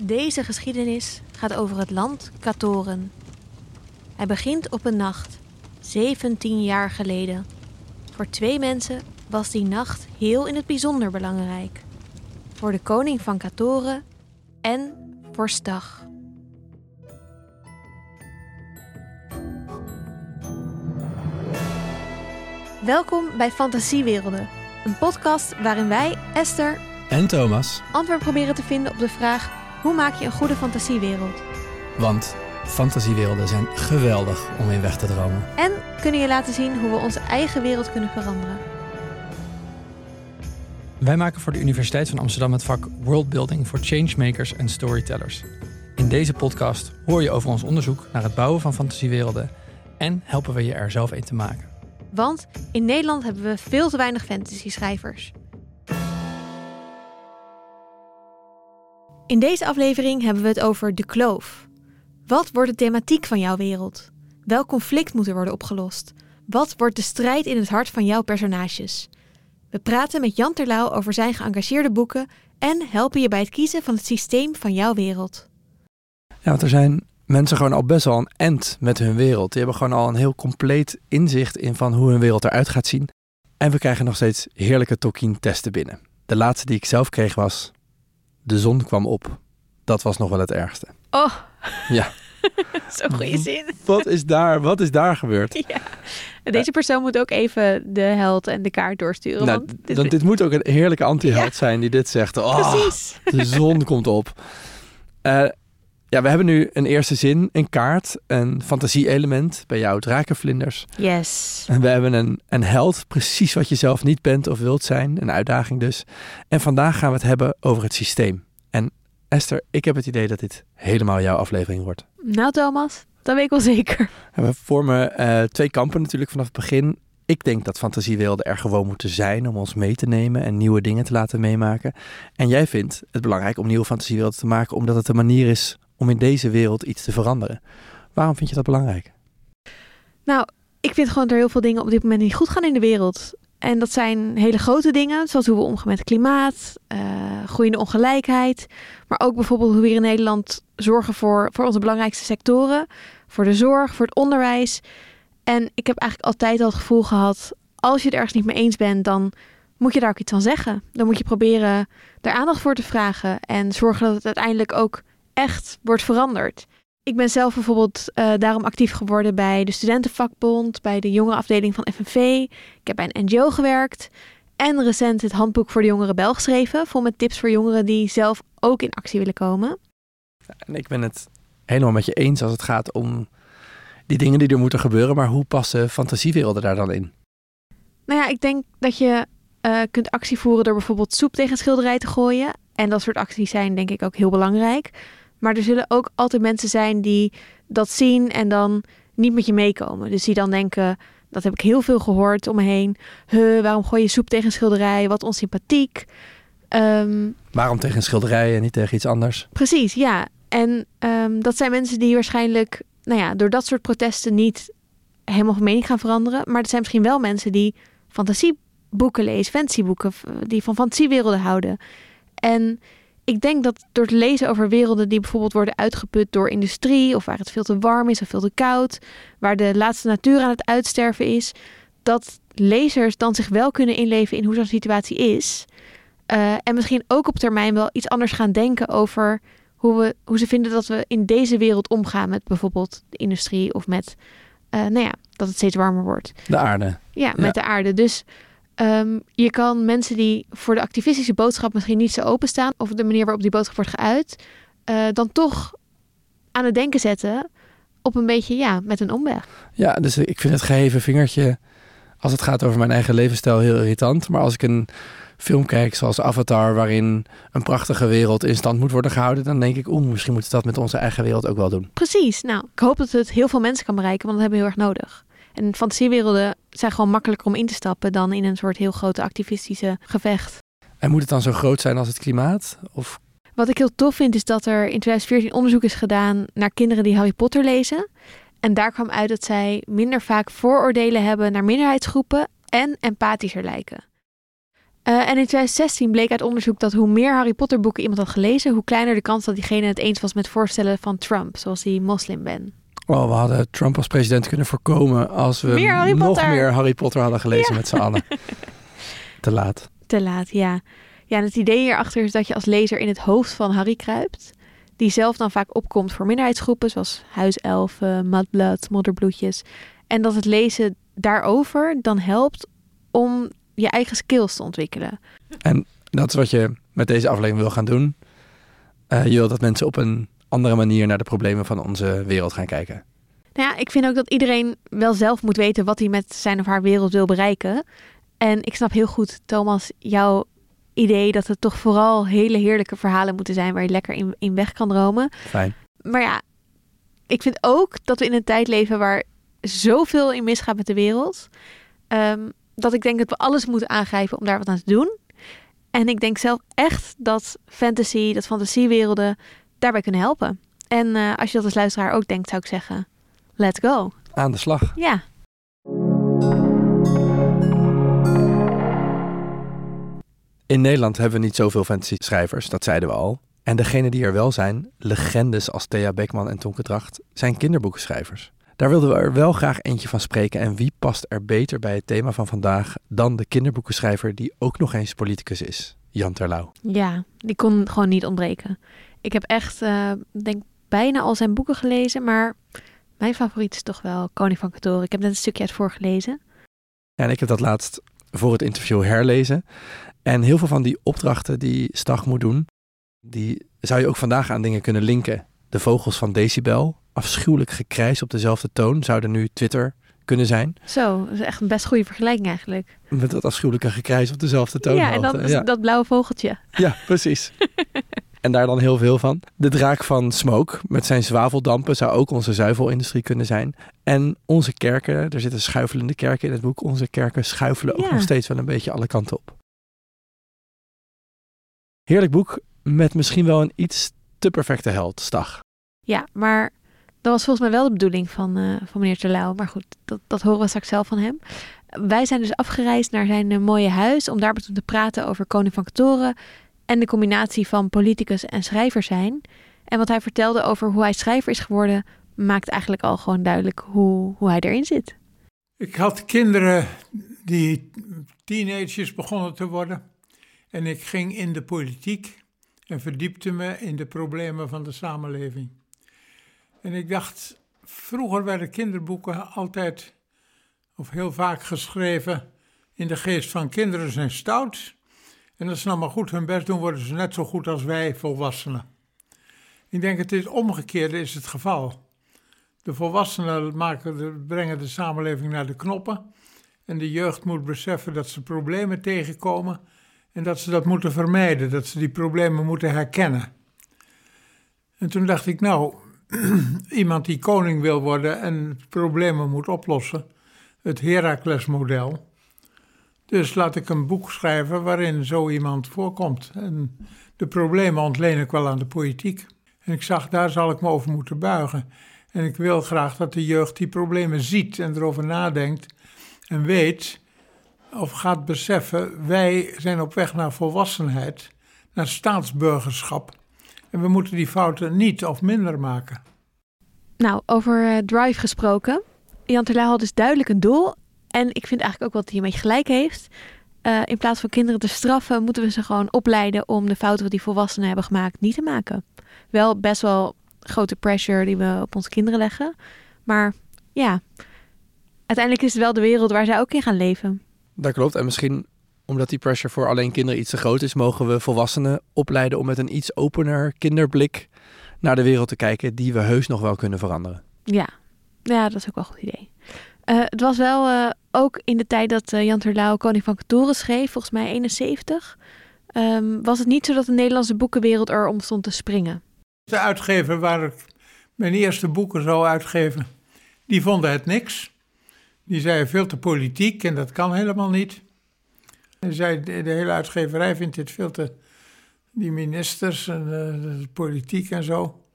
Deze geschiedenis gaat over het land Katoren. Hij begint op een nacht, 17 jaar geleden. Voor twee mensen was die nacht heel in het bijzonder belangrijk. Voor de koning van Katoren en voor Stag. Welkom bij Fantasiewerelden, een podcast waarin wij, Esther, En Thomas. antwoord proberen te vinden op de vraag: hoe maak je een goede fantasiewereld? Want fantasiewerelden zijn geweldig om in weg te dromen. En kunnen je laten zien hoe we onze eigen wereld kunnen veranderen. Wij maken voor de Universiteit van Amsterdam het vak Worldbuilding voor changemakers en storytellers. In deze podcast hoor je over ons onderzoek naar het bouwen van fantasiewerelden en helpen we je er zelf een te maken. Want in Nederland hebben we veel te weinig fantasy-schrijvers. In deze aflevering hebben we het over de kloof. Wat wordt de thematiek van jouw wereld? Welk conflict moet er worden opgelost? Wat wordt de strijd in het hart van jouw personages? We praten met Jan Terlouw over zijn geëngageerde boeken en helpen je bij het kiezen van het systeem van jouw wereld. Ja, want er zijn mensen gewoon al best wel een end met hun wereld. Die hebben gewoon al een heel compleet inzicht in van hoe hun wereld eruit gaat zien. En we krijgen nog steeds heerlijke Tolkien-testen binnen. De laatste die ik zelf kreeg was... De zon kwam op. Dat was nog wel het ergste. Oh, Ja, zo'n goede zin. wat is daar, wat is daar gebeurd? Ja. Deze persoon moet ook even de held en de kaart doorsturen. Nou, want dit- dan, dit moet ook een heerlijke anti-held Ja. zijn die dit zegt. Oh, Precies. de zon komt op. ja, we hebben nu een eerste zin, een kaart, een fantasie-element. Bij jou drakenvlinders. Yes. En we hebben een, een held, precies wat je zelf niet bent of wilt zijn. Een uitdaging dus. En vandaag gaan we het hebben over het systeem. En Esther, ik heb het idee dat dit helemaal jouw aflevering wordt. Nou, Thomas, dat weet ik wel zeker. En we vormen eh, twee kampen natuurlijk vanaf het begin. Ik denk dat fantasiewerelden er gewoon moeten zijn om ons mee te nemen en nieuwe dingen te laten meemaken. En jij vindt het belangrijk om nieuwe fantasiewerelden te maken omdat het een manier is om in deze wereld iets te veranderen. Waarom vind je dat belangrijk? Nou, ik vind gewoon dat er heel veel dingen op dit moment niet goed gaan in de wereld. En dat zijn hele grote dingen, zoals hoe we omgaan met klimaat, eh, groeiende ongelijkheid. Maar ook bijvoorbeeld hoe we hier in Nederland zorgen voor, voor onze belangrijkste sectoren. Voor de zorg, voor het onderwijs. En ik heb eigenlijk altijd al het gevoel gehad, als je het ergens niet mee eens bent, dan moet je daar ook iets van zeggen. Dan moet je proberen daar aandacht voor te vragen en zorgen dat het uiteindelijk ook echt wordt veranderd. Ik ben zelf bijvoorbeeld eh, daarom actief geworden bij de Studentenvakbond, bij de jongerenafdeling van FNV. Ik heb bij een NGO gewerkt en recent het handboek voor de jongeren Bel geschreven, vol met tips voor jongeren die zelf ook in actie willen komen. En ik ben het helemaal met je eens als het gaat om die dingen die er moeten gebeuren. Maar hoe passen fantasiewerelden daar dan in? Nou ja, ik denk dat je eh, kunt actie voeren door bijvoorbeeld soep tegen schilderij te gooien. En dat soort acties zijn denk ik ook heel belangrijk. Maar er zullen ook altijd mensen zijn die dat zien en dan niet met je meekomen. Dus die dan denken, dat heb ik heel veel gehoord om me heen. Huh, waarom gooi je soep tegen een schilderij? Wat onsympathiek. Ehm, Waarom tegen een schilderij en niet tegen iets anders? Precies, ja. En ehm, dat zijn mensen die waarschijnlijk, nou ja, door dat soort protesten niet helemaal van mening gaan veranderen. Maar er zijn misschien wel mensen die fantasieboeken lezen, fantasyboeken, f- die van fantasiewerelden houden. En ik denk dat door te lezen over werelden die bijvoorbeeld worden uitgeput door industrie, of waar het veel te warm is of veel te koud, waar de laatste natuur aan het uitsterven is, dat lezers dan zich wel kunnen inleven in hoe zo'n situatie is. Eh, en misschien ook op termijn wel iets anders gaan denken over hoe, we, hoe ze vinden dat we in deze wereld omgaan met bijvoorbeeld de industrie of met, eh, nou ja, dat het steeds warmer wordt. De aarde. Ja, met de aarde. Dus ehm, je kan mensen die voor de activistische boodschap misschien niet zo openstaan, of de manier waarop die boodschap wordt geuit, eh, dan toch aan het denken zetten op een beetje, ja, met een omweg. Ja, dus ik vind het geheven vingertje, als het gaat over mijn eigen levensstijl, heel irritant. Maar als ik een film kijk zoals Avatar, waarin een prachtige wereld in stand moet worden gehouden, dan denk ik, oeh, misschien moeten we dat met onze eigen wereld ook wel doen. Precies. Nou, ik hoop dat het heel veel mensen kan bereiken, want dat hebben we heel erg nodig. En fantasiewerelden zijn gewoon makkelijker om in te stappen dan in een soort heel grote activistische gevecht. En moet het dan zo groot zijn als het klimaat? Of Wat ik heel tof vind is dat er in 2014 onderzoek is gedaan naar kinderen die Harry Potter lezen. En daar kwam uit dat zij minder vaak vooroordelen hebben naar minderheidsgroepen en empathischer lijken. Uh, en in 2016 bleek uit onderzoek dat hoe meer Harry Potter boeken iemand had gelezen, hoe kleiner de kans dat diegene het eens was met voorstellen van Trump, zoals die moslim ben. Oh, we hadden Trump als president kunnen voorkomen als we Meer nog meer Harry Potter hadden gelezen Ja. met z'n allen. Te laat. Te laat, ja. Ja, en het idee hierachter is dat je als lezer in het hoofd van Harry kruipt. Die zelf dan vaak opkomt voor minderheidsgroepen, zoals huiselfen, mudblood, modderbloedjes. En dat het lezen daarover dan helpt om je eigen skills te ontwikkelen. Dat is wat je met deze aflevering wil gaan doen. Eh, je wil dat mensen op een andere manier naar de problemen van onze wereld gaan kijken. Nou ja, ik vind ook dat iedereen wel zelf moet weten wat hij met zijn of haar wereld wil bereiken. En ik snap heel goed, Thomas, jouw idee dat het toch vooral hele heerlijke verhalen moeten zijn waar je lekker in, in weg kan dromen. Fijn. Maar ja, ik vind ook dat we in een tijd leven waar zoveel in misgaat met de wereld. ehm, dat ik denk dat we alles moeten aangrijpen om daar wat aan te doen. En ik denk zelf echt dat fantasy, dat fantasiewerelden daarbij kunnen helpen. En eh, als je dat als luisteraar ook denkt, zou ik zeggen, let's go. Aan de slag. Ja, In Nederland hebben we niet zoveel fantasy schrijvers, dat zeiden we al. En degene die er wel zijn, legendes als Thea Beckman en Tonke Dracht, zijn kinderboekenschrijvers. Daar wilden we er wel graag eentje van spreken. En wie past er beter bij het thema van vandaag dan de kinderboekenschrijver die ook nog eens politicus is, Jan Terlouw. ja, die kon gewoon niet ontbreken. Ik heb echt, eh, denk bijna al zijn boeken gelezen, maar mijn favoriet is toch wel Koning van Katoren. Ik heb net een stukje uit voorgelezen. En ik heb dat laatst voor het interview herlezen. En heel veel van die opdrachten die Stag moet doen, die zou je ook vandaag aan dingen kunnen linken. De vogels van Decibel, afschuwelijk gekrijs op dezelfde toon, zouden nu Twitter kunnen zijn. Zo, dat is echt een best goede vergelijking eigenlijk. Met dat afschuwelijke gekrijs op dezelfde toon. ja, en dan ja. dat blauwe vogeltje. ja, precies. en daar dan heel veel van. De draak van Smoke met zijn zwaveldampen zou ook onze zuivelindustrie kunnen zijn. En onze kerken, er zitten schuifelende kerken in het boek. Onze kerken schuifelen ook Ja. nog steeds wel een beetje alle kanten op. Heerlijk boek met misschien wel een iets te perfecte held, Stag. Ja, maar dat was volgens mij wel de bedoeling van, eh, van meneer Terlouw. Maar goed, dat, dat horen we straks zelf van hem. Wij zijn dus afgereisd naar zijn eh, mooie huis om daar met hem te praten over Koning van Katoren en de combinatie van politicus en schrijver zijn. En wat hij vertelde over hoe hij schrijver is geworden, maakt eigenlijk al gewoon duidelijk hoe, hoe hij erin zit. Ik had kinderen die teenagers begonnen te worden. En ik ging in de politiek en verdiepte me in de problemen van de samenleving. En ik dacht, vroeger werden kinderboeken altijd of heel vaak geschreven in de geest van kinderen zijn stout. En als ze nou maar goed hun best doen, worden ze net zo goed als wij volwassenen. Ik denk het is omgekeerde is het geval. De volwassenen maken de, brengen de samenleving naar de knoppen. En de jeugd moet beseffen dat ze problemen tegenkomen. En dat ze dat moeten vermijden, dat ze die problemen moeten herkennen. En toen dacht ik, nou, iemand die koning wil worden en problemen moet oplossen, het Heracles-model. Dus laat ik een boek schrijven waarin zo iemand voorkomt. En de problemen ontleen ik wel aan de politiek. En ik zag, daar zal ik me over moeten buigen. En ik wil graag dat de jeugd die problemen ziet en erover nadenkt en weet of gaat beseffen, wij zijn op weg naar volwassenheid, naar staatsburgerschap. En we moeten die fouten niet of minder maken. Nou, over eh, Drive gesproken. Jan Terlouw had dus duidelijk een doel. En ik vind eigenlijk ook wel dat hij een beetje gelijk heeft. Eh, in plaats van kinderen te straffen, moeten we ze gewoon opleiden om de fouten die volwassenen hebben gemaakt niet te maken. Wel best wel grote pressure die we op onze kinderen leggen. Maar ja, uiteindelijk is het wel de wereld waar zij ook in gaan leven. Dat klopt. En misschien omdat die pressure voor alleen kinderen iets te groot is, mogen we volwassenen opleiden om met een iets opener kinderblik naar de wereld te kijken, die we heus nog wel kunnen veranderen. Ja, ja dat is ook wel een goed idee. Eh, het was wel eh, ook in de tijd dat eh, Jan Terlouw Koning van Katoren schreef, volgens mij 71, ehm, was het niet zo dat de Nederlandse boekenwereld erom stond te springen. De uitgever waar ik mijn eerste boeken zou uitgeven, die vonden het niks. Die zeiden veel te politiek en dat kan helemaal niet. En zei, de, hele uitgeverij vindt dit veel te... Die ministers en de politiek en zo.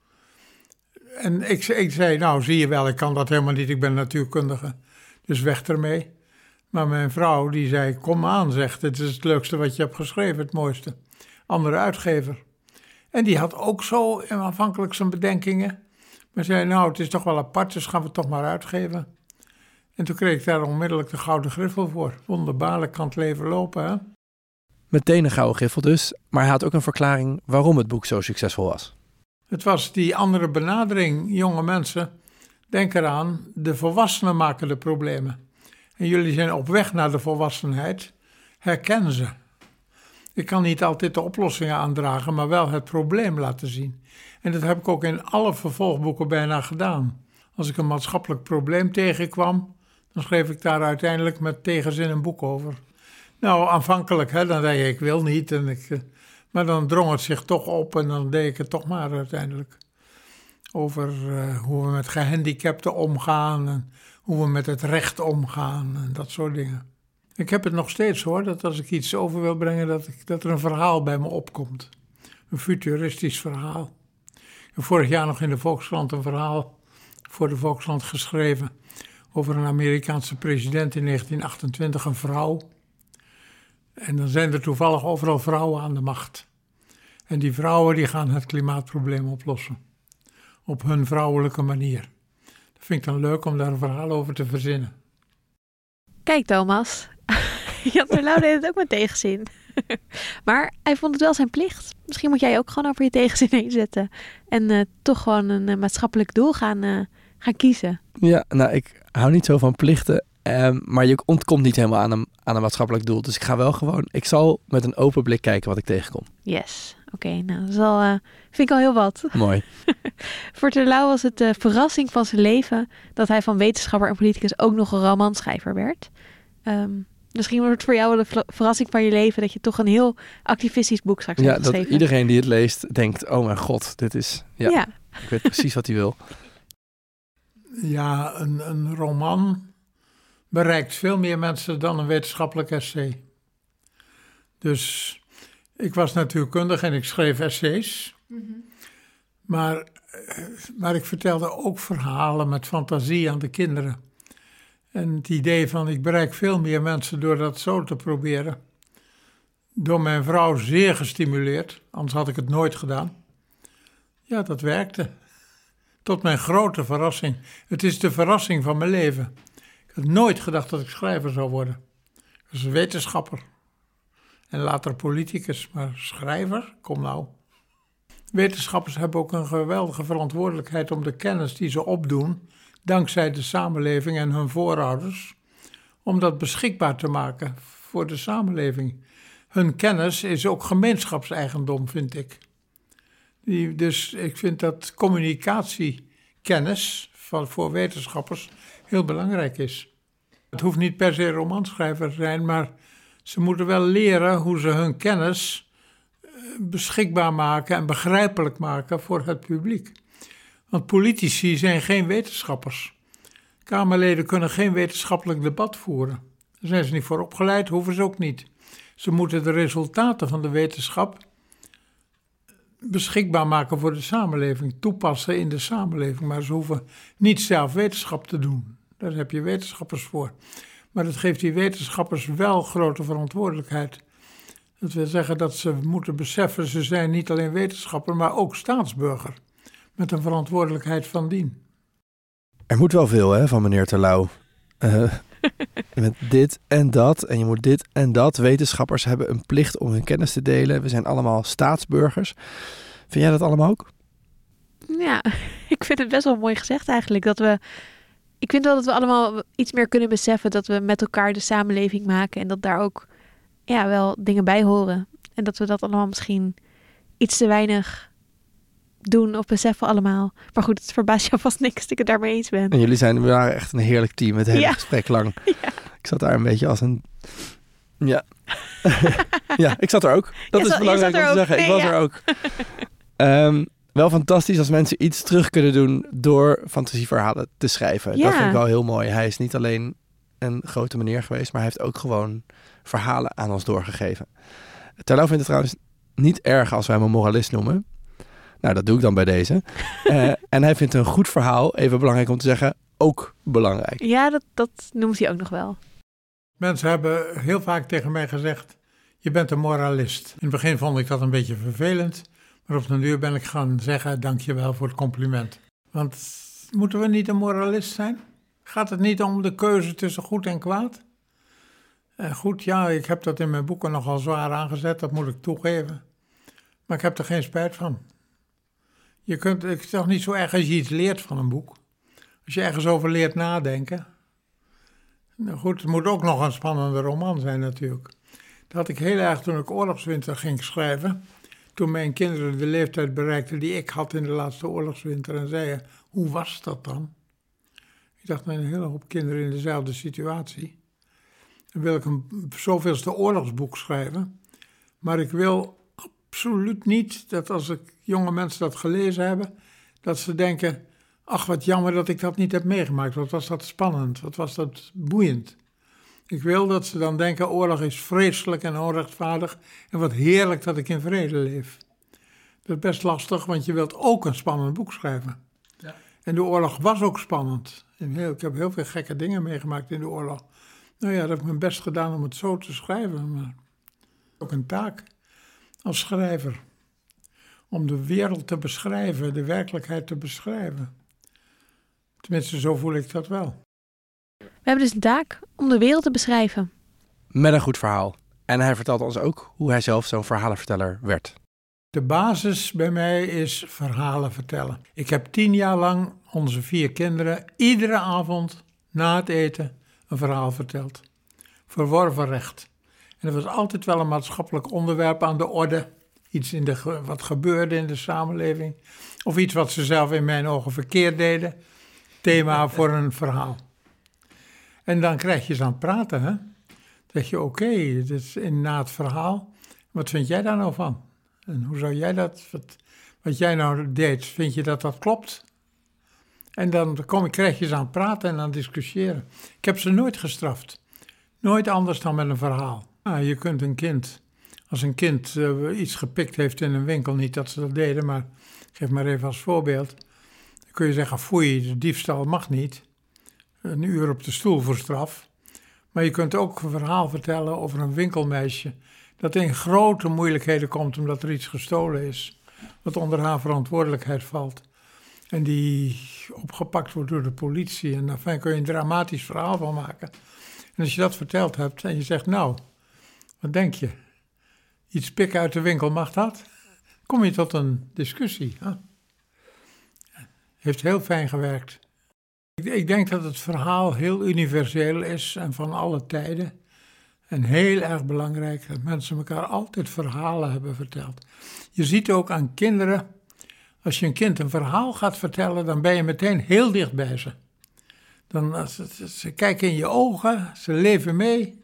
En ik, ik zei, nou zie je wel, ik kan dat helemaal niet, ik ben natuurkundige. Dus weg ermee. Maar mijn vrouw die zei, kom aan, zegt, het is het leukste wat je hebt geschreven, het mooiste. Andere uitgever. En die had ook zo aanvankelijk zijn bedenkingen. Maar zei, nou, het is toch wel apart, dus gaan we het toch maar uitgeven. En toen kreeg ik daar onmiddellijk de gouden griffel voor. Wonderbaarlijk kan het leven lopen, hè? Meteen een gouden griffel dus, maar hij had ook een verklaring waarom het boek zo succesvol was. Het was die andere benadering, jonge mensen. Denk eraan, de volwassenen maken de problemen. En jullie zijn op weg naar de volwassenheid. Herken ze. Ik kan niet altijd de oplossingen aandragen, maar wel het probleem laten zien. En dat heb ik ook in alle vervolgboeken bijna gedaan. Als ik een maatschappelijk probleem tegenkwam, dan schreef ik daar uiteindelijk met tegenzin een boek over. Nou, aanvankelijk, hè, dan zei je ik wil niet. En ik, eh, maar dan drong het zich toch op en dan deed ik het toch maar uiteindelijk. Over uh, hoe we met gehandicapten omgaan en hoe we met het recht omgaan en dat soort dingen. Ik heb het nog steeds hoor, dat als ik iets over wil brengen, dat, ik, dat er een verhaal bij me opkomt. Een futuristisch verhaal. Ik heb vorig jaar nog in de Volkskrant een verhaal voor de Volkskrant geschreven over een Amerikaanse president in 1928, een vrouw. En dan zijn er toevallig overal vrouwen aan de macht. En die vrouwen die gaan het klimaatprobleem oplossen. Op hun vrouwelijke manier. Dat vind ik dan leuk om daar een verhaal over te verzinnen. Kijk Thomas, Jan Terlouw deed het ook met tegenzin. maar hij vond het wel zijn plicht. Misschien moet jij ook gewoon over je tegenzin heen zetten. En uh, toch gewoon een uh, maatschappelijk doel gaan, uh, gaan kiezen. Ja, nou ik hou niet zo van plichten. Um, maar je ontkomt niet helemaal aan een, aan een maatschappelijk doel. Dus ik ga wel gewoon, ik zal met een open blik kijken wat ik tegenkom. Yes, oké. Okay, nou, dat is al, uh, vind ik al heel wat. Mooi. Voor Terlouw was het de verrassing van zijn leven dat hij van wetenschapper en politicus ook nog een romanschrijver werd. Um, misschien wordt het voor jou wel de verrassing van je leven dat je toch een heel activistisch boek straks ja, hebt geschreven. Ja, dat iedereen die het leest denkt, oh mijn god, dit is, ja, ja. ik weet precies wat hij wil. Ja, een, een roman bereikt veel meer mensen dan een wetenschappelijk essay. Dus ik was natuurkundig en ik schreef essays. Mm -hmm. maar, eh, maar ik vertelde ook verhalen met fantasie aan de kinderen. En het idee van ik bereik veel meer mensen door dat zo te proberen. Door mijn vrouw zeer gestimuleerd, anders had ik het nooit gedaan. Ja, dat werkte. Tot mijn grote verrassing. Het is de verrassing van mijn leven. Ik had nooit gedacht dat ik schrijver zou worden. Een wetenschapper. En later politicus, maar schrijver? Kom nou. Wetenschappers hebben ook een geweldige verantwoordelijkheid om de kennis die ze opdoen, dankzij de samenleving en hun voorouders, om dat beschikbaar te maken voor de samenleving. Hun kennis is ook gemeenschapseigendom, vind ik. Dus ik vind dat communicatiekennis van, voor wetenschappers heel belangrijk is. Het hoeft niet per se romanschrijver te zijn, maar ze moeten wel leren hoe ze hun kennis eh, beschikbaar maken en begrijpelijk maken voor het publiek. Want politici zijn geen wetenschappers. Kamerleden kunnen geen wetenschappelijk debat voeren. Daar zijn ze niet voor opgeleid, hoeven ze ook niet. Ze moeten de resultaten van de wetenschap beschikbaar maken voor de samenleving, toepassen in de samenleving. Maar ze hoeven niet zelf wetenschap te doen. Daar heb je wetenschappers voor. Maar dat geeft die wetenschappers wel grote verantwoordelijkheid. Dat wil zeggen dat ze moeten beseffen, ze zijn niet alleen wetenschapper, maar ook staatsburger. Met een verantwoordelijkheid van dien. Er moet wel veel hè, van meneer Terlouw. Uh, met dit en dat. En je moet dit en dat. Wetenschappers hebben een plicht om hun kennis te delen. We zijn allemaal staatsburgers. Vind jij dat allemaal ook? Ja, ik vind het best wel mooi gezegd eigenlijk. Dat we ik vind wel dat we allemaal iets meer kunnen beseffen dat we met elkaar de samenleving maken en dat daar ook ja, wel dingen bij horen. En dat we dat allemaal misschien iets te weinig doen of beseffen allemaal. Maar goed, het verbaast jou vast niks dat ik het daarmee eens ben. En jullie zijn, we waren echt een heerlijk team het hele ja. gesprek lang. Ja. Ik zat daar een beetje als een... Ja. ja, ik zat er ook. Dat je is zat, belangrijk om te zeggen. Nee, ik was ja. er ook. um, wel fantastisch als mensen iets terug kunnen doen door fantasieverhalen te schrijven. Dat vind ik wel heel mooi. Hij is niet alleen een grote meneer geweest, maar hij heeft ook gewoon verhalen aan ons doorgegeven. Terlouw vindt het trouwens niet erg als wij hem een moralist noemen. Nou, dat doe ik dan bij deze. uh, en hij vindt een goed verhaal, even belangrijk om te zeggen, ook belangrijk. Ja, dat, dat noemt hij ook nog wel. Mensen hebben heel vaak tegen mij gezegd: Je bent een moralist. In het begin vond ik dat een beetje vervelend, maar op den duur ben ik gaan zeggen: Dank je wel voor het compliment. Want moeten we niet een moralist zijn? Gaat het niet om de keuze tussen goed en kwaad? En goed, ja, ik heb dat in mijn boeken nogal zwaar aangezet, dat moet ik toegeven. Maar ik heb er geen spijt van. Je kunt, het is toch niet zo erg als je iets leert van een boek. Als je ergens over leert nadenken. Nou goed, het moet ook nog een spannende roman zijn natuurlijk. Dat had ik heel erg toen ik Oorlogswinter ging schrijven. Toen mijn kinderen de leeftijd bereikten die ik had in de laatste Oorlogswinter. En zeiden, hoe was dat dan? Ik dacht, met een hele hoop kinderen in dezelfde situatie. Dan wil ik een zoveelste oorlogsboek schrijven. Maar ik wil absoluut niet dat als ik jonge mensen dat gelezen hebben, dat ze denken: ach, wat jammer dat ik dat niet heb meegemaakt. Wat was dat spannend? Wat was dat boeiend? Ik wil dat ze dan denken: oorlog is vreselijk en onrechtvaardig. En wat heerlijk dat ik in vrede leef. Dat is best lastig, want je wilt ook een spannend boek schrijven. Ja. En de oorlog was ook spannend. ik heb heel veel gekke dingen meegemaakt in de oorlog. Nou ja, dat heb ik mijn best gedaan om het zo te schrijven. Maar ook een taak als schrijver. Om de wereld te beschrijven, de werkelijkheid te beschrijven. Tenminste, zo voel ik dat wel. We hebben dus een taak om de wereld te beschrijven. Met een goed verhaal. En hij vertelt ons ook hoe hij zelf zo'n verhalenverteller werd. De basis bij mij is verhalen vertellen. Ik heb tien jaar lang onze vier kinderen iedere avond na het eten een verhaal verteld. Verworven recht. En er was altijd wel een maatschappelijk onderwerp aan de orde. Iets in de, wat gebeurde in de samenleving. Of iets wat ze zelf in mijn ogen verkeerd deden. Thema voor een verhaal. En dan krijg je ze aan het praten. Hè? Zeg je: Oké, dit is na het verhaal. Wat vind jij daar nou van? En hoe zou jij dat, wat, wat jij nou deed, vind je dat dat klopt? En dan kom, krijg je ze aan het praten en aan het discussiëren. Ik heb ze nooit gestraft. Nooit anders dan met een verhaal. Ah, je kunt een kind, als een kind uh, iets gepikt heeft in een winkel, niet dat ze dat deden, maar geef maar even als voorbeeld. Dan kun je zeggen, foei, de diefstal mag niet. Een uur op de stoel voor straf. Maar je kunt ook een verhaal vertellen over een winkelmeisje dat in grote moeilijkheden komt omdat er iets gestolen is, wat onder haar verantwoordelijkheid valt. En die opgepakt wordt door de politie. En daar kun je een dramatisch verhaal van maken. En als je dat verteld hebt en je zegt, nou, wat denk je? Iets pikken uit de winkel, mag dat? Kom je tot een discussie. Hè? Heeft heel fijn gewerkt. Ik, ik denk dat het verhaal heel universeel is en van alle tijden. En heel erg belangrijk dat mensen elkaar altijd verhalen hebben verteld. Je ziet ook aan kinderen, als je een kind een verhaal gaat vertellen, dan ben je meteen heel dicht bij ze. Dan, ze, ze kijken in je ogen, ze leven mee.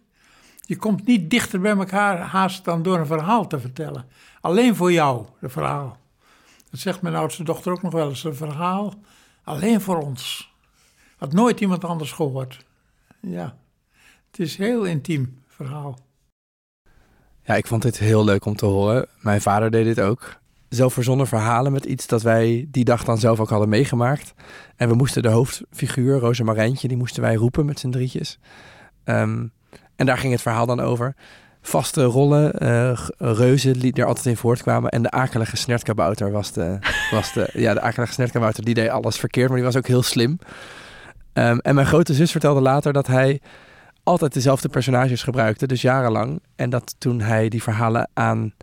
Je komt niet dichter bij elkaar haast dan door een verhaal te vertellen. Alleen voor jou, het verhaal. Dat zegt mijn oudste dochter ook nog wel eens. Een verhaal alleen voor ons. Had nooit iemand anders gehoord. Ja, het is heel intiem verhaal. Ja, ik vond dit heel leuk om te horen. Mijn vader deed dit ook. Zelf verzonnen verhalen met iets dat wij die dag dan zelf ook hadden meegemaakt. En we moesten de hoofdfiguur, Roze Marijntje, die moesten wij roepen met z'n drietjes. Um, en daar ging het verhaal dan over. Vaste rollen, uh, reuzen die er altijd in voortkwamen. En de akelige snertkabouter was de, was de, ja, de akelige snertkabouter. Die deed alles verkeerd, maar die was ook heel slim. Um, en mijn grote zus vertelde later dat hij altijd dezelfde personages gebruikte, dus jarenlang. En dat toen hij die verhalen aan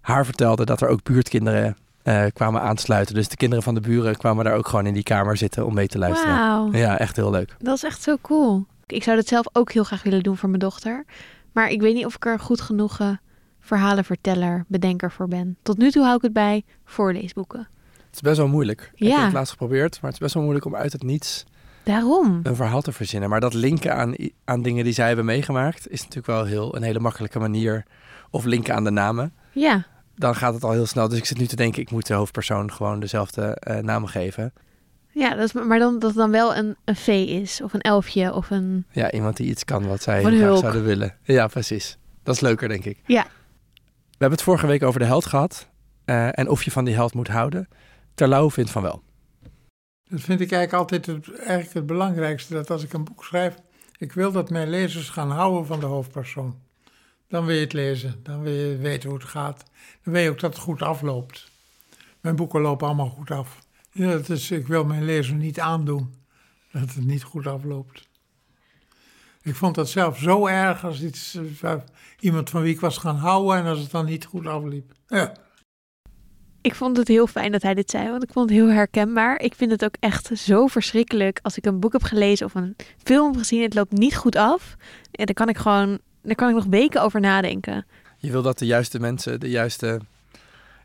haar vertelde, dat er ook buurtkinderen uh, kwamen aansluiten. Dus de kinderen van de buren kwamen daar ook gewoon in die kamer zitten om mee te luisteren. Wow. Ja, echt heel leuk. Dat is echt zo cool. Ik zou dat zelf ook heel graag willen doen voor mijn dochter. Maar ik weet niet of ik er goed genoeg uh, verhalenverteller, bedenker voor ben. Tot nu toe hou ik het bij voorleesboeken. Het is best wel moeilijk. Ja. Ik heb het laatst geprobeerd, maar het is best wel moeilijk om uit het niets Daarom. een verhaal te verzinnen. Maar dat linken aan, aan dingen die zij hebben meegemaakt is natuurlijk wel heel, een hele makkelijke manier. Of linken aan de namen. Ja. Dan gaat het al heel snel. Dus ik zit nu te denken, ik moet de hoofdpersoon gewoon dezelfde uh, namen geven. Ja, dat is, maar dan, dat het dan wel een, een vee is, of een elfje, of een... Ja, iemand die iets kan wat zij graag zouden willen. Ja, precies. Dat is leuker, denk ik. Ja. We hebben het vorige week over de held gehad. Uh, en of je van die held moet houden. Terlouw vindt van wel. Dat vind ik eigenlijk altijd het, eigenlijk het belangrijkste. Dat als ik een boek schrijf, Ik wil dat mijn lezers gaan houden van de hoofdpersoon. Dan wil je het lezen, dan wil je weten hoe het gaat. Dan weet je ook dat het goed afloopt. Mijn boeken lopen allemaal goed af. Ja, dat is, ik wil mijn lezer niet aandoen dat het niet goed afloopt. Ik vond dat zelf zo erg als iets, uh, iemand van wie ik was gaan houden en als het dan niet goed afliep. Ja. Ik vond het heel fijn dat hij dit zei, want ik vond het heel herkenbaar. Ik vind het ook echt zo verschrikkelijk als ik een boek heb gelezen of een film heb gezien. Het loopt niet goed af. En dan kan ik gewoon, daar kan ik nog weken over nadenken. Je wil dat de juiste mensen de juiste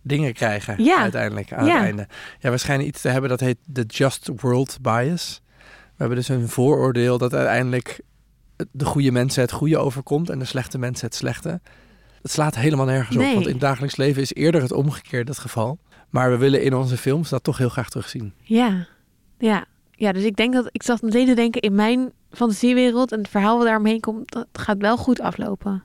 dingen krijgen Ja. uiteindelijk aan Ja. het einde. Ja, waarschijnlijk iets te hebben dat heet de Just World Bias. We hebben dus een vooroordeel dat uiteindelijk de goede mensen het goede overkomt en de slechte mensen het slechte. Het slaat helemaal nergens Nee. op, want in het dagelijks leven is eerder het omgekeerde het geval. Maar we willen in onze films dat toch heel graag terugzien. Ja, ja. Ja, dus ik denk dat ik zat meteen te denken in mijn fantasiewereld en het verhaal wat daaromheen komt, dat gaat wel goed aflopen.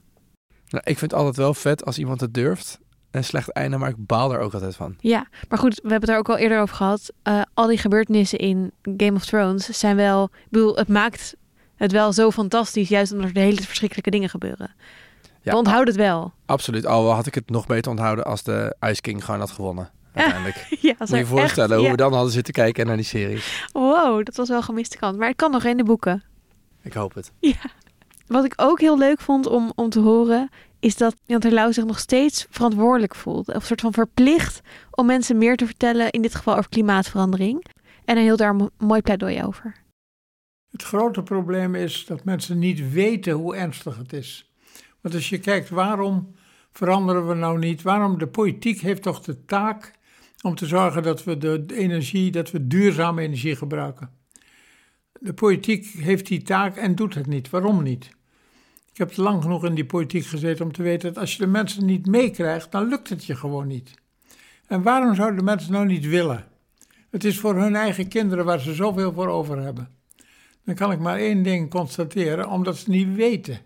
Nou, ik vind het altijd wel vet als iemand het durft. Een slecht einde, maar ik baal er ook altijd van. Ja, maar goed, we hebben het daar ook al eerder over gehad. Eh, al die gebeurtenissen in Game of Thrones zijn wel, ik bedoel, het maakt het wel zo fantastisch, juist omdat er de hele verschrikkelijke dingen gebeuren. Ja, we onthouden het wel. Absoluut. Al had ik het nog beter onthouden als de Ice King gewoon had gewonnen. Uiteindelijk. Ja, Moet je je voorstellen hoe we dan hadden zitten kijken naar die series. Wow, dat was wel gemiste kant. Maar het kan nog in de boeken. Ik hoop het. Ja. Wat ik ook heel leuk vond om, om te horen, is dat Jan Terlouw zich nog steeds verantwoordelijk voelt. Of een soort van verplicht om mensen meer te vertellen, in dit geval over klimaatverandering. En hij hield daar een mo- mooi pleidooi over. Het grote probleem is dat mensen niet weten hoe ernstig het is. Want als je kijkt waarom veranderen we nou niet, waarom de politiek heeft toch de taak om te zorgen dat we de energie, dat we duurzame energie gebruiken. De politiek heeft die taak en doet het niet. Waarom niet? Ik heb lang genoeg in die politiek gezeten om te weten dat als je de mensen niet meekrijgt, dan lukt het je gewoon niet. En waarom zouden de mensen nou niet willen? Het is voor hun eigen kinderen waar ze zoveel voor over hebben. Dan kan ik maar één ding constateren, omdat ze niet weten.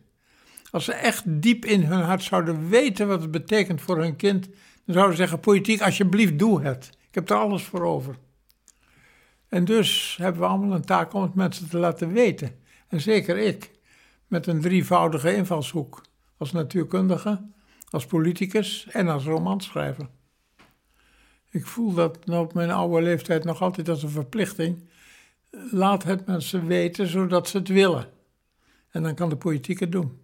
Als ze echt diep in hun hart zouden weten wat het betekent voor hun kind, dan zouden ze zeggen: politiek, alsjeblieft, doe het. Ik heb er alles voor over. En dus hebben we allemaal een taak om het mensen te laten weten. En zeker ik, met een drievoudige invalshoek. Als natuurkundige, als politicus en als romanschrijver. Ik voel dat op mijn oude leeftijd nog altijd als een verplichting. Laat het mensen weten zodat ze het willen. En dan kan de politiek het doen.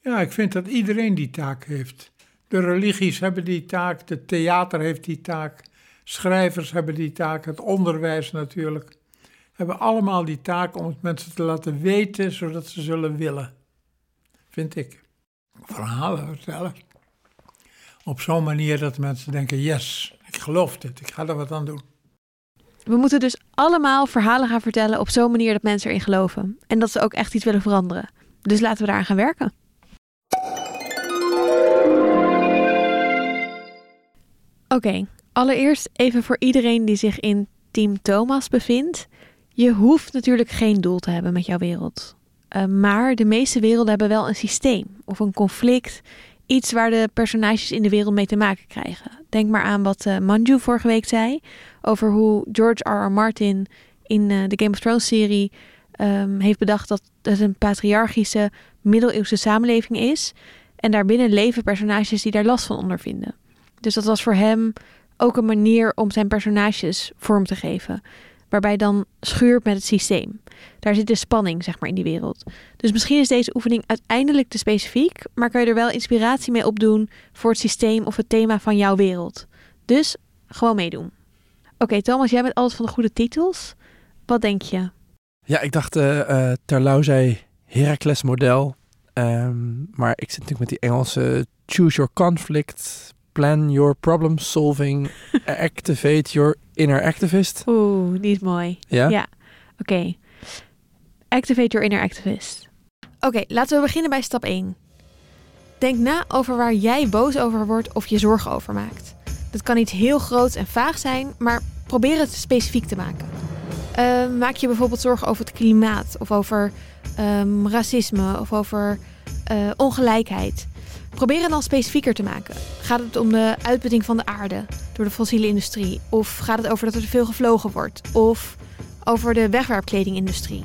Ja, ik vind dat iedereen die taak heeft. De religies hebben die taak, de theater heeft die taak, schrijvers hebben die taak, het onderwijs natuurlijk. Hebben allemaal die taak om het mensen te laten weten zodat ze zullen willen. Vind ik. Verhalen vertellen. Op zo'n manier dat mensen denken: yes, ik geloof dit, ik ga er wat aan doen. We moeten dus allemaal verhalen gaan vertellen op zo'n manier dat mensen erin geloven. En dat ze ook echt iets willen veranderen. Dus laten we daaraan gaan werken. Oké, allereerst even voor iedereen die zich in Team Thomas bevindt. Je hoeft natuurlijk geen doel te hebben met jouw wereld. Uh, maar de meeste werelden hebben wel een systeem of een conflict. Iets waar de personages in de wereld mee te maken krijgen. Denk maar aan wat uh, Manju vorige week zei. Over hoe George R. R. Martin in uh, de Game of Thrones serie um, heeft bedacht dat het een patriarchische middeleeuwse samenleving is. En daarbinnen leven personages die daar last van ondervinden. Dus dat was voor hem ook een manier om zijn personages vorm te geven. Waarbij dan schuurt met het systeem. Daar zit de spanning, zeg maar, in die wereld. Dus misschien is deze oefening uiteindelijk te specifiek, maar kan je er wel inspiratie mee opdoen voor het systeem of het thema van jouw wereld. Dus gewoon meedoen. Oké, Thomas, jij bent altijd van de goede titels. Wat denk je? Ja, ik dacht, uh, uh, zei Heracles model. Um, maar ik zit natuurlijk met die Engelse choose your conflict, plan your problem solving, activate your inner activist. Oeh, die is mooi. Ja? Ja, oké. Okay. Activate your inner activist. Oké, okay, laten we beginnen bij stap 1. Denk na over waar jij boos over wordt of je zorgen over maakt. Dat kan iets heel groots en vaag zijn, maar probeer het specifiek te maken. Uh, maak je bijvoorbeeld zorgen over het klimaat of over um, racisme of over uh, ongelijkheid. Probeer het dan specifieker te maken. Gaat het om de uitputting van de aarde door de fossiele industrie? Of gaat het over dat er te veel gevlogen wordt? Of over de wegwerpkledingindustrie?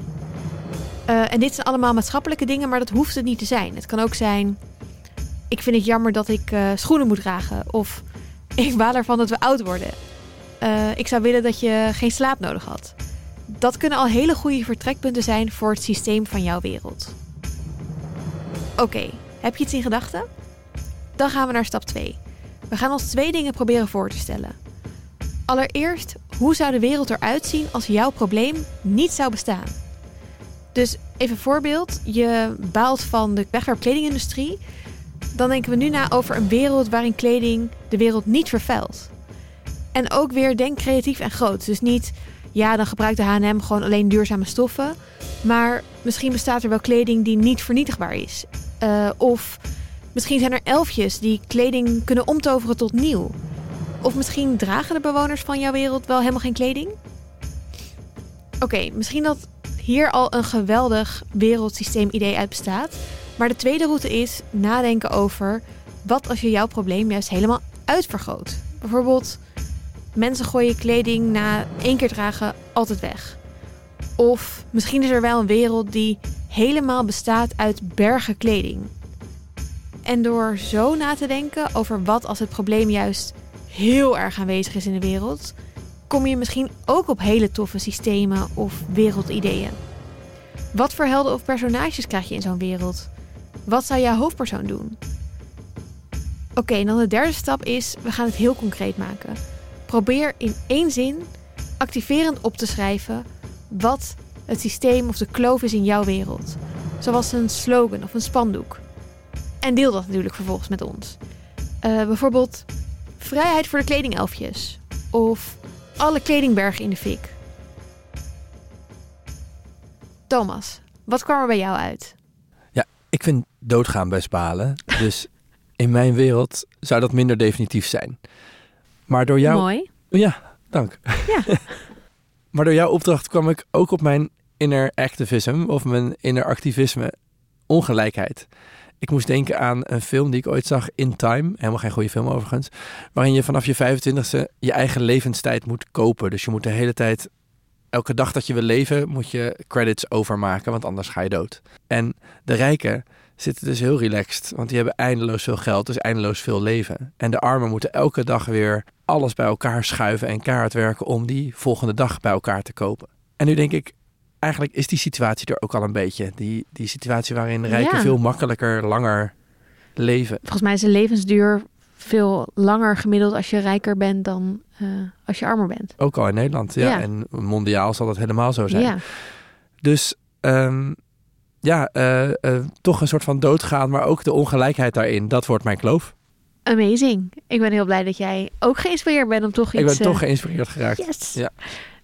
Eh, en dit zijn allemaal maatschappelijke dingen, maar dat hoeft het niet te zijn. Het kan ook zijn, ik vind het jammer dat ik eh, schoenen moet dragen. Of ik baal ervan dat we oud worden. Eh, ik zou willen dat je geen slaap nodig had. Dat kunnen al hele goede vertrekpunten zijn voor het systeem van jouw wereld. Oké, heb je iets in gedachten? Dan gaan we naar stap 2. We gaan ons twee dingen proberen voor te stellen. Allereerst, hoe zou de wereld eruit zien als jouw probleem niet zou bestaan? Dus even voorbeeld. Je baalt van de wegwerpkledingindustrie. Dan denken we nu na over een wereld waarin kleding de wereld niet vervuilt. En ook weer denk creatief en groot. Dus niet, ja, dan gebruikt de H&M gewoon alleen duurzame stoffen. Maar misschien bestaat er wel kleding die niet vernietigbaar is. Uh, of misschien zijn er elfjes die kleding kunnen omtoveren tot nieuw. Of misschien dragen de bewoners van jouw wereld wel helemaal geen kleding? Oké, misschien dat hier al een geweldig wereldsysteem-idee uit bestaat. Maar de tweede route is nadenken over wat als je jouw probleem juist helemaal uitvergroot. Bijvoorbeeld, mensen gooien kleding na één keer dragen altijd weg. Of misschien is er wel een wereld die helemaal bestaat uit bergen kleding. En door zo na te denken over wat als het probleem juist heel erg aanwezig is in de wereld, kom je misschien ook op hele toffe systemen of wereldideeën. Wat voor helden of personages krijg je in zo'n wereld? Wat zou jouw hoofdpersoon doen? Oké, en dan de derde stap is, we gaan het heel concreet maken. Probeer in één zin activerend op te schrijven wat het systeem of de kloof is in jouw wereld. Zoals een slogan of een spandoek. En deel dat natuurlijk vervolgens met ons. Uh, bijvoorbeeld vrijheid voor de kledingelfjes. Of alle kledingbergen in de fik. Thomas, wat kwam er bij jou uit? Ja, ik vind doodgaan best balen. Dus in mijn wereld zou dat minder definitief zijn. Maar door jou... Mooi. Ja, dank. Ja. maar door jouw opdracht kwam ik ook op mijn inner activism of mijn inner activisme ongelijkheid. Ik moest denken aan een film die ik ooit zag, In Time. Helemaal geen goede film overigens. Waarin je vanaf je 25ste je eigen levenstijd moet kopen. Dus je moet de hele tijd, elke dag dat je wil leven, moet je credits overmaken. Want anders ga je dood. En de rijken zitten dus heel relaxed. Want die hebben eindeloos veel geld, dus eindeloos veel leven. En de armen moeten elke dag weer alles bij elkaar schuiven en kaart werken om die volgende dag bij elkaar te kopen. En nu denk ik, eigenlijk is die situatie er ook al een beetje. Die, die situatie waarin rijken veel makkelijker, langer leven. Volgens mij is de levensduur veel langer gemiddeld als je rijker bent dan uh, als je armer bent. Ook al in Nederland, ja. ja. En mondiaal zal dat helemaal zo zijn. Ja. Dus um, ja, uh, uh, toch een soort van doodgaan, maar ook de ongelijkheid daarin. Dat wordt mijn kloof. Amazing. Ik ben heel blij dat jij ook geïnspireerd bent om toch iets... Ik ben toch geïnspireerd geraakt. Yes. Ja.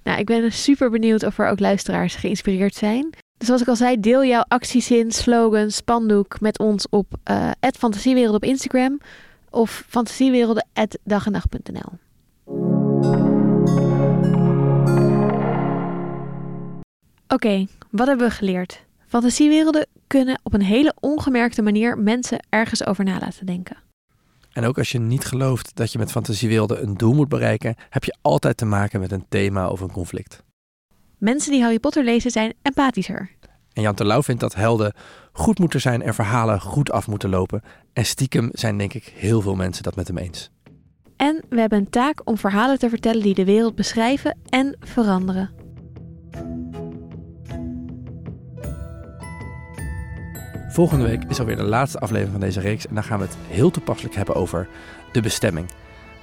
Nou, ik ben super benieuwd of er ook luisteraars geïnspireerd zijn. Dus zoals ik al zei, deel jouw actiezin, slogan, spandoek met ons op uh, Fantasiewereld op Instagram of fantasiewerelden.dagenacht.nl. Oké, wat hebben we geleerd? Fantasiewerelden kunnen op een hele ongemerkte manier mensen ergens over na laten denken. En ook als je niet gelooft dat je met fantasiewerelden een doel moet bereiken, heb je altijd te maken met een thema of een conflict. Mensen die Harry Potter lezen zijn empathischer. En Jan Terlouw vindt dat helden goed moeten zijn en verhalen goed af moeten lopen. En stiekem zijn denk ik heel veel mensen dat met hem eens. En we hebben een taak om verhalen te vertellen die de wereld beschrijven en veranderen. Volgende week is alweer de laatste aflevering van deze reeks en dan gaan we het heel toepasselijk hebben over de bestemming.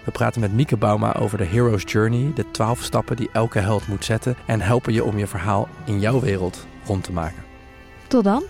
We praten met Mieke Bauma over de Hero's Journey, de 12 stappen die elke held moet zetten en helpen je om je verhaal in jouw wereld rond te maken. Tot dan.